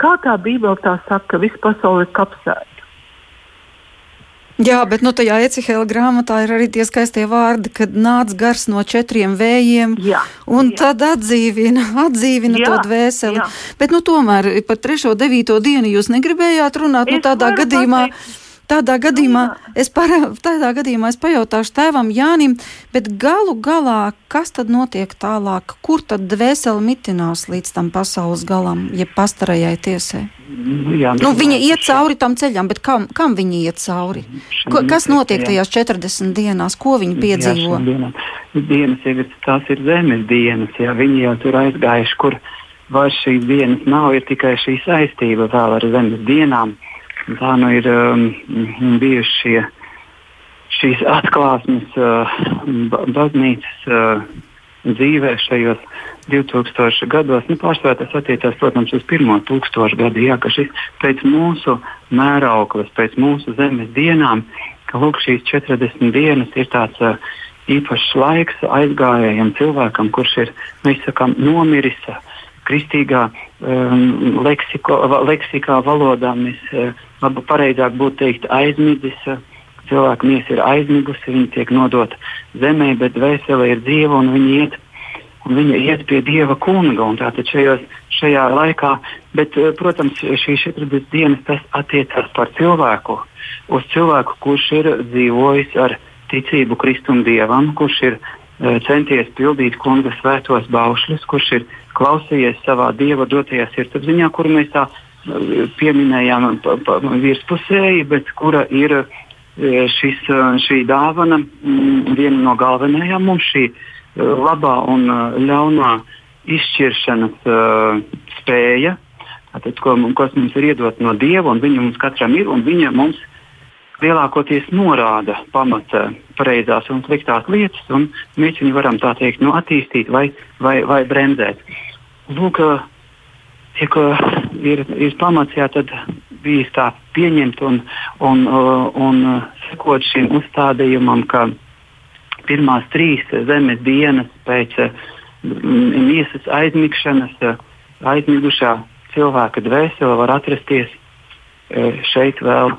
S4: kā tā Bībele tā saka, ka visa pasaule ir kapsēta.
S2: Jā, bet nu, tajā Ecihela grāmatā ir arī tie skaistie vārdi, kad nāc gars no četriem vējiem
S4: jā,
S2: un
S4: jā.
S2: tad atdzīvina, atdzīvina jā, to dvēseli. Jā. Bet nu, tomēr par 3. un 9. dienu jūs negribējāt runāt nu,
S4: Es
S2: tādā
S4: varu
S2: gadījumā.
S4: pateikt.
S2: Tādā gadījumā, es para, tādā gadījumā es pajautāšu tēvam Jānim, bet galu galā, kas tad notiek tālāk? Kur tad dvēseli mitinās līdz tam pasaules galam, jeb pastarajai tiesai?
S3: Nu, jā,
S2: Nu, viņa iet cauri tam ceļam, bet kam, kam viņa iet cauri? Ko, kas notiek tajās 40 dienās? Ko viņa piedzīvo?
S3: Jā, dienas jau ir, tās ir zemes dienas, jā, viņi jau tur aizgājuši, kur vairs šīs dienas nav, ir tikai šī saistība vēl ar zemes dienām. Un Tā nu ir um, bijuši šie, šīs atklāsmes uh, ba- baznīcas uh, dzīvē šajos 2000 gados. Nu, Pārsvarā tas attiecās, protams, uz pirmo tūkstošu gadu, jā, ka šis pēc mūsu mērauklas, pēc mūsu zemes dienām, ka lūk, šīs 40 dienas ir tāds uh, īpašs laiks aizgājējam cilvēkam, kurš ir, mēs sakām, nomiris. Uh, Kristīgā um, leksiko, leksikā valodā mēs uh, labi pareizāk būtu teikt aizmidzis. Cilvēka miesa ir aizmigusi, viņa tiek nodota zemē, bet dvēsele ir dzīva un viņa iet, un viņa iet pie dieva kunga. un Tātad šajos, šajā laikā, bet, eh, protams, šīs 40 dienas tas attiecās par cilvēku, uz cilvēku, kurš ir dzīvojis ar ticību Kristum dievam, kurš ir eh, centies pildīt kunga svētos baušļus, kurš ir klausījies savā dieva dotajā sirdsapziņā, kuru mēs tā pieminējām virspusēji, bet kura ir uh, šis, šī dāvana, mm, viena no galvenajām mums šī labā un ļaunā izšķiršanas uh, spēja, tātad, ko, kas mums ir iedota no Dieva, un viņa mums katram ir, un viņa mums lielākoties norāda pamata pareizās un sliktās lietas, un mēs viņu varam tā teikt nu, attīstīt vai, vai, vai bremzēt. Lūk, tiek, ir, ir pamats, jā, bijis tā pieņemt un, un, un, un sekot šim uzstādījumam, ka pirmās trīs zemes dienas pēc mm, miesas aizmigšanas aizmigušā cilvēka dvēsele var atrasties šeit vēl.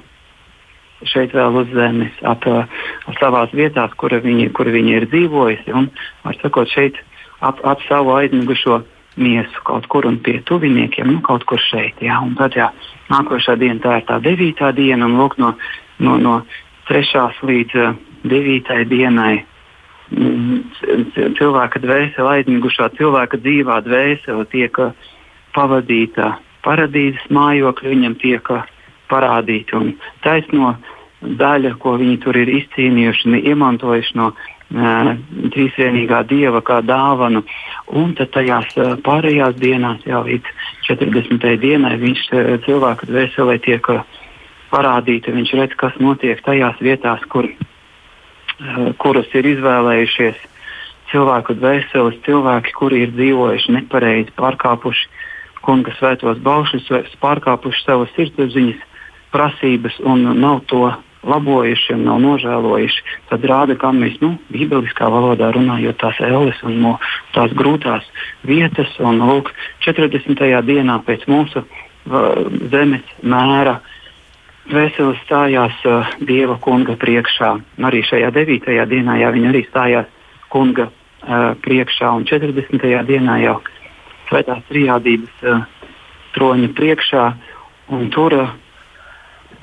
S3: Šeit vēl uz zemes, ap, ap savās vietās, kur viņi, kur viņi ir dzīvojusi. Un, var sakot, šeit ap, ap savu aizmigušo miesu kaut kur un pie tuviniekiem, nu, kaut kur šeit. Jā. Un tad jā, nākošā diena tā ir tā devītā diena, un lūk, no, no, no trešās līdz uh, devītai dienai mm, cilvēka dvēsele, aizmigušā cilvēka dzīvā dvēsele tiek uh, pavadīta paradīzes mājokļi, viņam tiek uh, parādīta un taisno daļa, ko viņi tur ir izcīnījuši un iemantojuši no trīsvienīgā dieva kā dāvanu. Un tad tajās pārējās dienās, jau līdz 40. dienai, viņš cilvēka dvēselē tiek parādīta. Viņš redz, kas notiek tajās vietās, kur, kuras ir izvēlējušies cilvēku dvēseles, cilvēki, kuri ir dzīvojuši nepareizi, pārkāpuši kunga svētos baušļus, pārkāpuši savas sirdsapziņas prasības un nav to labojuši un nav nožēlojuši, tad rāda, kā mēs, nu, bībeliskā valodā runājot, tās elles un no tās grūtās vietas. Un, lūk, 40. dienā pēc mūsu zemes mēra Vēseles stājās uh, Dieva kunga priekšā. Arī šajā 9. dienā jā, viņa arī stājās kunga uh, priekšā, un 40. dienā jau svētās trijādības uh, troņa priekšā. Tur uh,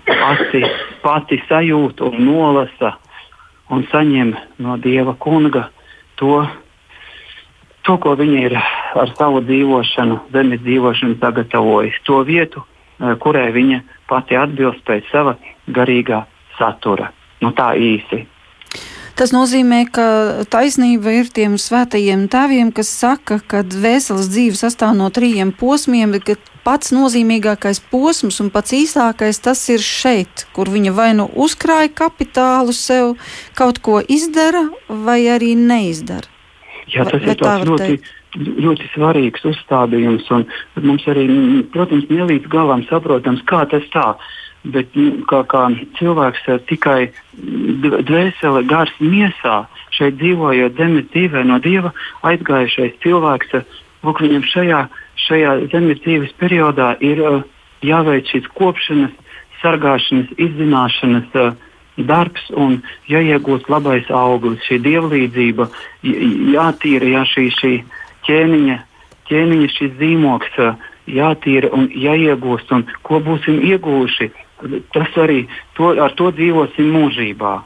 S3: pati, pati sajūta un nolasa un saņem no Dieva kunga to, to ko viņa ir ar savu dzīvošanu, zemes dzīvošanu sagatavojusi. To vietu, eh, kurai viņa pati atbilst pēc sava garīgā satura. Nu, tā īsi.
S2: Tas nozīmē, ka taisnība ir tiem svētajiem tēviem, kas saka, ka vēseles dzīve sastāv no trījiem posmiem, bet pats nozīmīgākais posms un pats īsākais tas ir šeit, kur viņa vai nu uzkrāja kapitālu sev, kaut ko izdara, vai arī neizdara.
S3: Jā, tas vai, ir tāds ļoti, ļoti svarīgs uzstādījums, un mums arī, protams, nelīdz galam saprotams, kā tas tā. bet nu, kā, kā cilvēks uh, tikai dvēsele, gars miesā, šeit dzīvojot zemes dzīvē no dieva aizgājušais cilvēks, lūk, viņam šajā, šajā zemes dzīves periodā ir uh, jāveic šīs kopšanas, sargāšanas, izzināšanas. Uh, darbs un jāiegūst labais auglis, šī dievlīdzība, jātīra jā, šī, šī ķēniņa, ķēniņa šis zīmoks, jātīra un jāiegūst, un ko būsim ieguvuši, tas arī to, ar to dzīvosim mūžībā.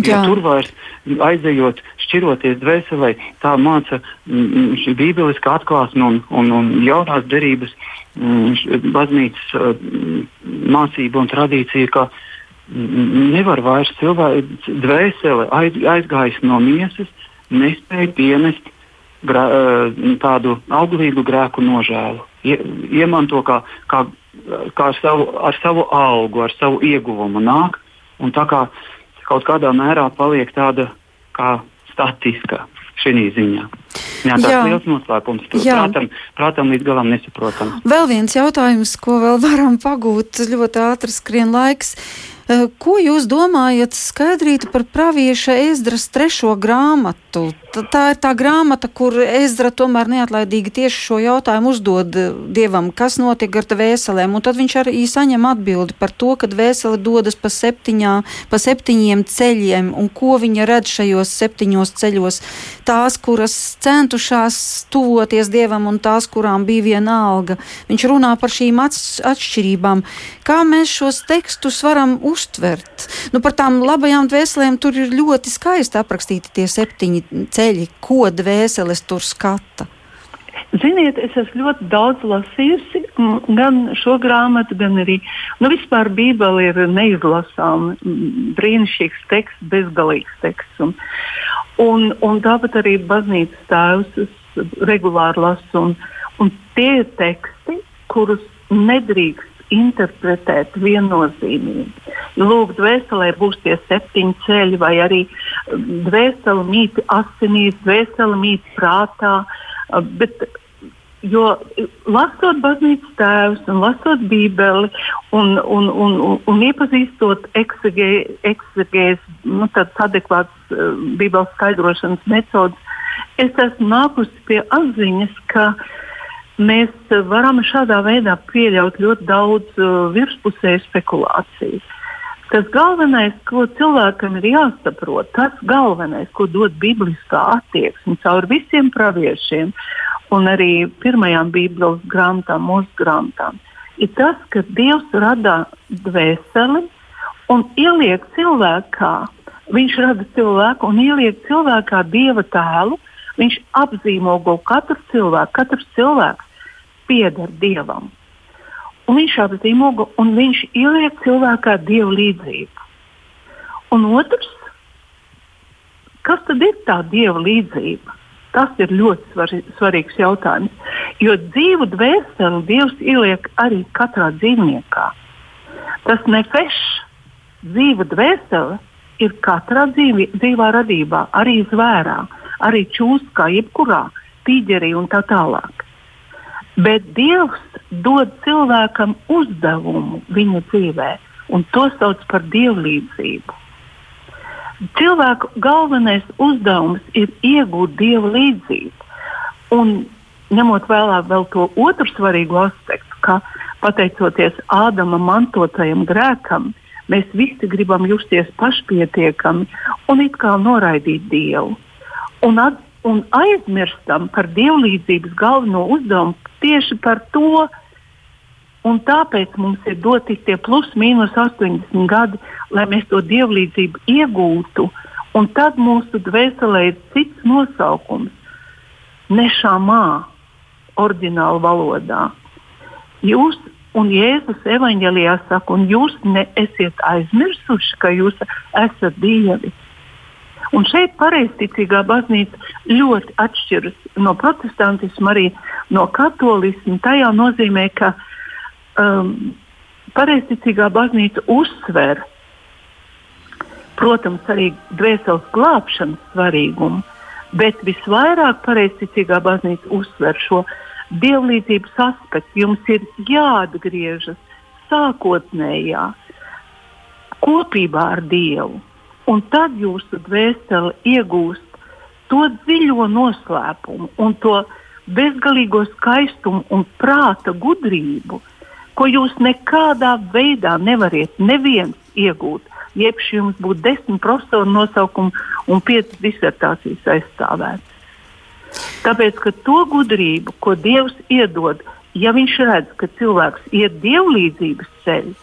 S3: Ja tur vairs aizejot, šķiroties dvēselē, tā māca šī bībeliskā atklāsme un, un, un jaunās derības baznīcas mācība un tradīcija, ka nevar vairs cilvēks dvēsele aiz, aizgājis no miesas, nespēja pienest grā, tādu auglīgu grēku nožēlu. Ie, iemanto kā, kā, kā ar, savu, ar savu algu, ar savu ieguvumu nāk, un tā kā kaut kādā mērā paliek tāda kā statiska šī ziņā. Jā, tāds Jā. liels noslēpums. Prātam, prātam līdz galam nesaprotam.
S2: Vēl viens jautājums, ko vēl varam pagūt. Ļoti ātri skrien laiks. Eh, ko jūs domājat skaidrīt par pravieša Ezdras trešo grāmatu? Tā ir tā grāmata, kur Ezdra tomēr neatlaidīgi tieši šo jautājumu uzdod eh, Dievam, kas notiek ar vēselēm, un tad viņš arī saņem atbildi par to, ka vēsele dodas pa, septiņā, pa septiņiem ceļiem, un ko viņa redz šajos septiņos ceļos. Tās, kuras centušās tuvoties Dievam, un tās, kurām bija viena alga. Viņš runā par šīm atšķirībām. Kā mēs šos tekstus varam uztvert? Nu, par tām labajām dvēselēm tur ir ļoti skaisti aprakstīti tie septiņi ceļi ko dvēseles tur skata?
S4: Ziniet, es esmu ļoti daudz lasījusi, gan šo grāmatu, gan arī nu, vispār Bībeli ir neizlasāms, brīnišķīgs teksts, bezgalīgs teksts. Un, un, un tāpat arī baznīcas tēvs regulāri lasu. Un, un tie ir teksti, kurus nedrīkst interpretēt viennozīmīgi. Lūk, dvēselē būs tie septiņi ceļi, vai arī dvēsele mīt asinīs, dvēsele mīt prātā. Uh, bet, jo lasot baznīcas tēvus un lasot bībeli un, un, un, un, un iepazīstot eksegēs, nu, tādas adekvātas uh, bībeles skaidrošanas metodas, es esmu nākusi pie atziņas, ka uh, mēs varam šādā veidā pieļaut ļoti daudz uh, virspusēju spekulāciju. Tas galvenais, ko cilvēkam ir jāsaprot, tas galvenais, ko dod bibliskā attieksme caur visiem praviešiem un arī pirmajām Bībeles grāmatām, mūsu grāmatām, ir tas, ka Dievs rada dvēseli un ieliek cilvēkā. Viņš rada cilvēku un ieliek cilvēkā dieva tēlu, Viņš apzīmogo katru cilvēku. Katrs cilvēks pieder dievam. Un viņš apzīmogo un viņš ieliek cilvēkā dievu līdzību. Un otrs, kas tad ir tā dieva līdzība? Tas ir ļoti svar, svarīgs jautājums. Jo dzīvu dvēseli Dievs ieliek arī katrā dzīvniekā. Tas nefešs dzīva dvēsele ir katrā dzīvi, dzīvā radībā, arī zvērā arī čūskā, jebkurā tīģerī un tā tālāk. Bet Dievs dod cilvēkam uzdevumu viņa dzīvē, un to sauc par dievlīdzību. Cilvēku galvenais uzdevums ir iegūt dieva līdzību. Un ņemot vērā vēl to otru svarīgu aspektu, ka pateicoties Ādama mantotajam grēkam, mēs visi gribam justies pašpietiekami un it kā noraidīt Dievu un, at, un aizmirstam par dievlīdzības galveno uzdevumu tieši par to. Un tāpēc mums ir doti tie plus mīnus 80 gadi, lai mēs to dievlīdzību iegūtu. Un tad mūsu dvēselē ir cits nosaukums - nešāmā, oriģināla valodā. Jūs un Jēzus evanģēlijā saka, un jūs neesiet aizmirsuši, ka jūs esat dievi. Un šeit pareizticīgā baznīca ļoti atšķiras no protestantisma, arī no katolisma. Tajā nozīmē, ka um, pareizticīgā baznīca uzsver, protams, arī dvēseles glābšanas svarīgumu, bet visvairāk pareizticīgā baznīca uzsver šo dievlīdzības aspektu. Jums ir jāatgriežas sākotnējā kopībā ar Dievu. Un tad jūsu dvēsele iegūst to dziļo noslēpumu un to bezgalīgo skaistumu un prāta gudrību, ko jūs nekādā veidā nevariet neviens iegūt. Jeb šī jums būtu desmit profesoru nosaukumi un piecas disertācijas aizstāvētas. Tāpēc, ka to gudrību, ko Dievs iedod, ja viņš redz, ka cilvēks iet dievlīdzības ceļu,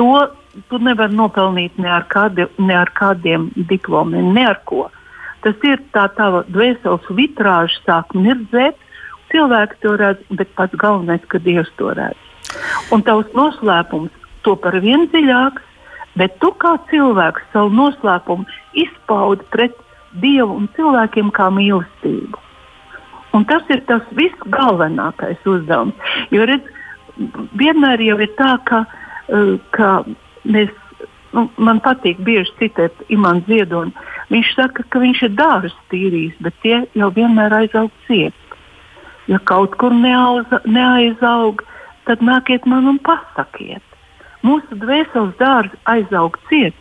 S4: to tu nevar nopelnīt ne ar, kādi, ne ar kādiem diplomiem, ne ar ko. Tas ir tā tava dvēseles vitrāža sāk mirdzēt, cilvēki to redz, bet pats galvenais, ka Dievs to redz. Un tavs noslēpums to par vien dziļāks, bet tu kā cilvēks savu noslēpumu izpaudi pret Dievu un cilvēkiem kā mīlestību. Un tas ir tas viss galvenākais uzdevums. Jo redz, vienmēr jau ir tā, ka, eh, ka mēs, nu, man patīk bieži citēt Imants Ziedoni. Viņš saka, ka viņš ir dārzus tīrījis, bet tie jau vienmēr aizaug ciet. Ja kaut kur neauza, neaizaug, tad nāciet man un pasakiet. Mūsu dvēseles dārsts aizaug ciet,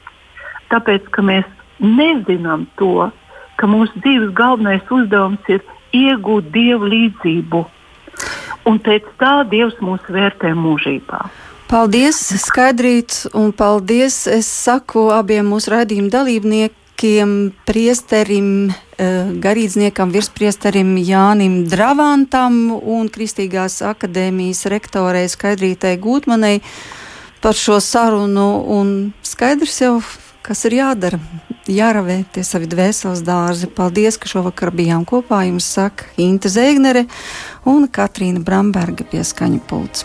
S4: tāpēc ka mēs nezinām to, ka mūsu dzīves galvenais uzdevums ir iegūt dievu līdzību. Un pēc tā Dievs mūs vērtē mūžībā.
S2: Paldies, Skaidrīt, un paldies. Es saku abiem mūsu raidījuma dalībniekiem, priesterim, eh, garīdzniekam, virspriesterim Jānim Dravantam un Kristīgās akadēmijas rektorei Skaidrītai Gūtmanai par šo sarunu. Un skaidrs jau, kas ir jādara. Jāravē tie savi dvēseles dārzi. Paldies, ka šovakar bijām kopā. Jums saka Inte Zēgnere un Katrīna Bramberga pie skaņu pults.